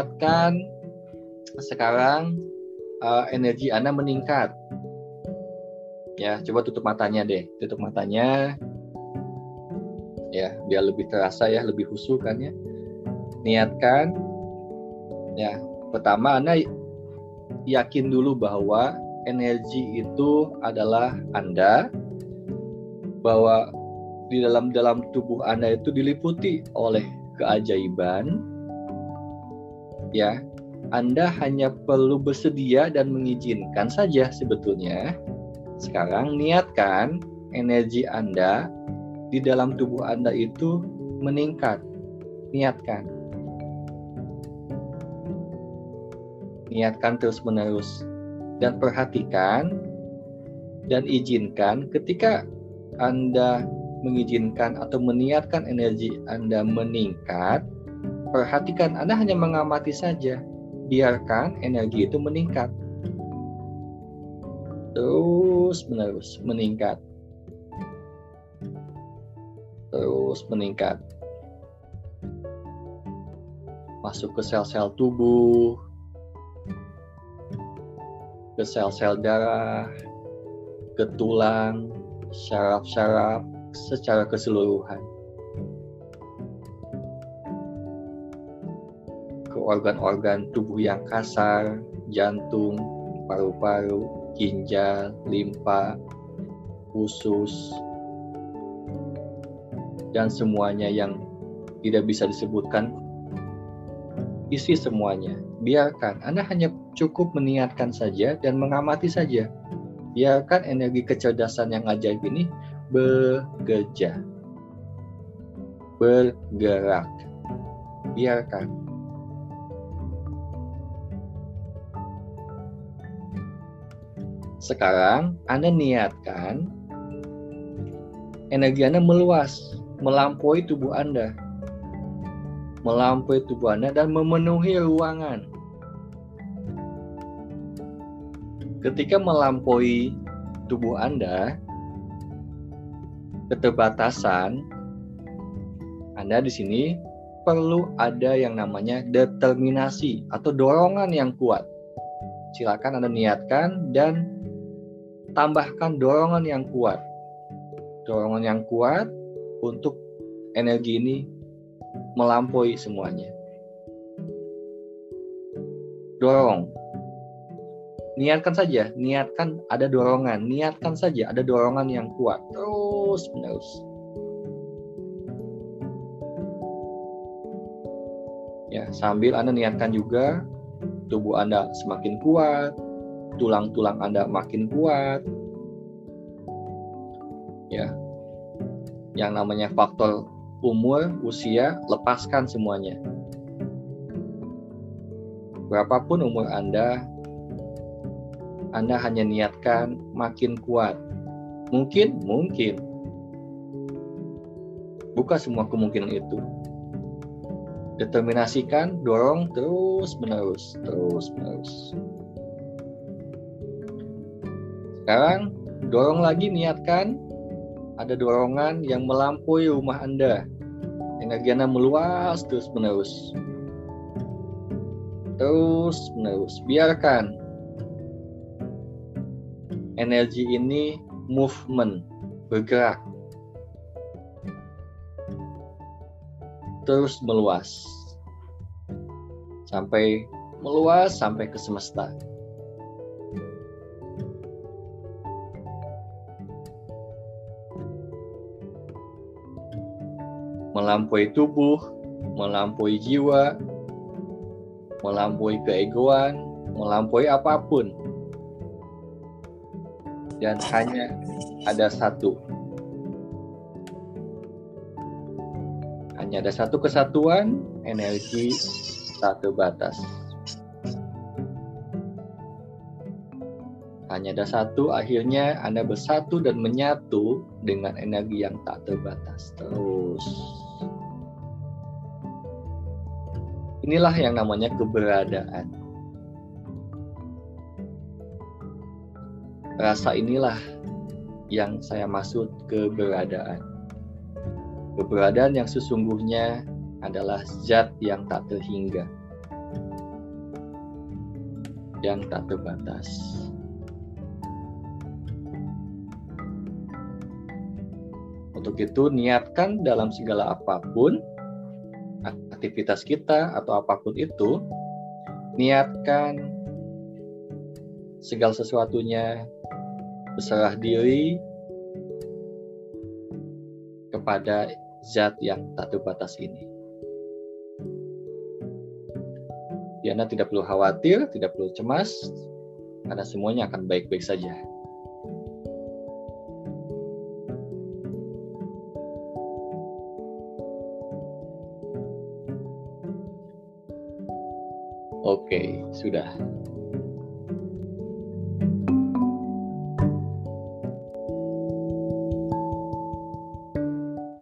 niatkan sekarang uh, energi Anda meningkat. Ya, coba tutup matanya deh. Tutup matanya. Ya, biar lebih terasa ya, lebih khusyuk kan ya. Niatkan. Ya, pertama Anda yakin dulu bahwa energi itu adalah Anda bahwa di dalam dalam tubuh Anda itu diliputi oleh keajaiban ya. Anda hanya perlu bersedia dan mengizinkan saja sebetulnya. Sekarang niatkan energi Anda di dalam tubuh Anda itu meningkat. Niatkan. Niatkan terus menerus dan perhatikan dan izinkan ketika Anda mengizinkan atau meniatkan energi Anda meningkat, perhatikan Anda hanya mengamati saja. Biarkan energi itu meningkat. Terus menerus meningkat. Terus meningkat. Masuk ke sel-sel tubuh, ke sel-sel darah, ke tulang, syaraf-syaraf secara keseluruhan. Organ-organ tubuh yang kasar, jantung, paru-paru, ginjal, limpa, usus, dan semuanya yang tidak bisa disebutkan isi semuanya. Biarkan, Anda hanya cukup meniatkan saja dan mengamati saja. Biarkan energi kecerdasan yang ajaib ini bekerja, bergerak. Biarkan. Sekarang Anda niatkan energi Anda meluas, melampaui tubuh Anda melampaui tubuh Anda dan memenuhi ruangan. Ketika melampaui tubuh Anda, keterbatasan Anda di sini perlu ada yang namanya determinasi atau dorongan yang kuat. Silakan Anda niatkan dan tambahkan dorongan yang kuat. Dorongan yang kuat untuk energi ini melampaui semuanya. Dorong. Niatkan saja, niatkan ada dorongan, niatkan saja ada dorongan yang kuat. Terus menerus. Ya, sambil Anda niatkan juga tubuh Anda semakin kuat, tulang-tulang Anda makin kuat. Ya. Yang namanya faktor umur, usia, lepaskan semuanya. Berapapun umur Anda, Anda hanya niatkan makin kuat. Mungkin, mungkin. Buka semua kemungkinan itu. Determinasikan, dorong terus menerus, terus menerus. Sekarang dorong lagi niatkan ada dorongan yang melampaui rumah Anda. Energi Anda meluas terus menerus. Terus menerus. Biarkan energi ini movement, bergerak. Terus meluas. Sampai meluas sampai ke semesta. Melampaui tubuh, melampaui jiwa, melampaui keegoan, melampaui apa pun. Dan hanya ada satu. Hanya ada satu kesatuan, energi tak terbatas. Hanya ada satu, akhirnya Anda bersatu dan menyatu dengan energi yang tak terbatas. Terus. Inilah yang namanya keberadaan. Rasa inilah yang saya maksud keberadaan. Keberadaan yang sesungguhnya adalah zat yang tak terhingga. yang tak terbatas. Untuk itu, niatkan dalam segala apa pun aktivitas kita atau apa pun itu, niatkan segala sesuatunya berserah diri kepada zat yang tak terbatas ini. Diana tidak perlu khawatir, tidak perlu cemas, karena semuanya akan baik-baik saja. Oke, sudah.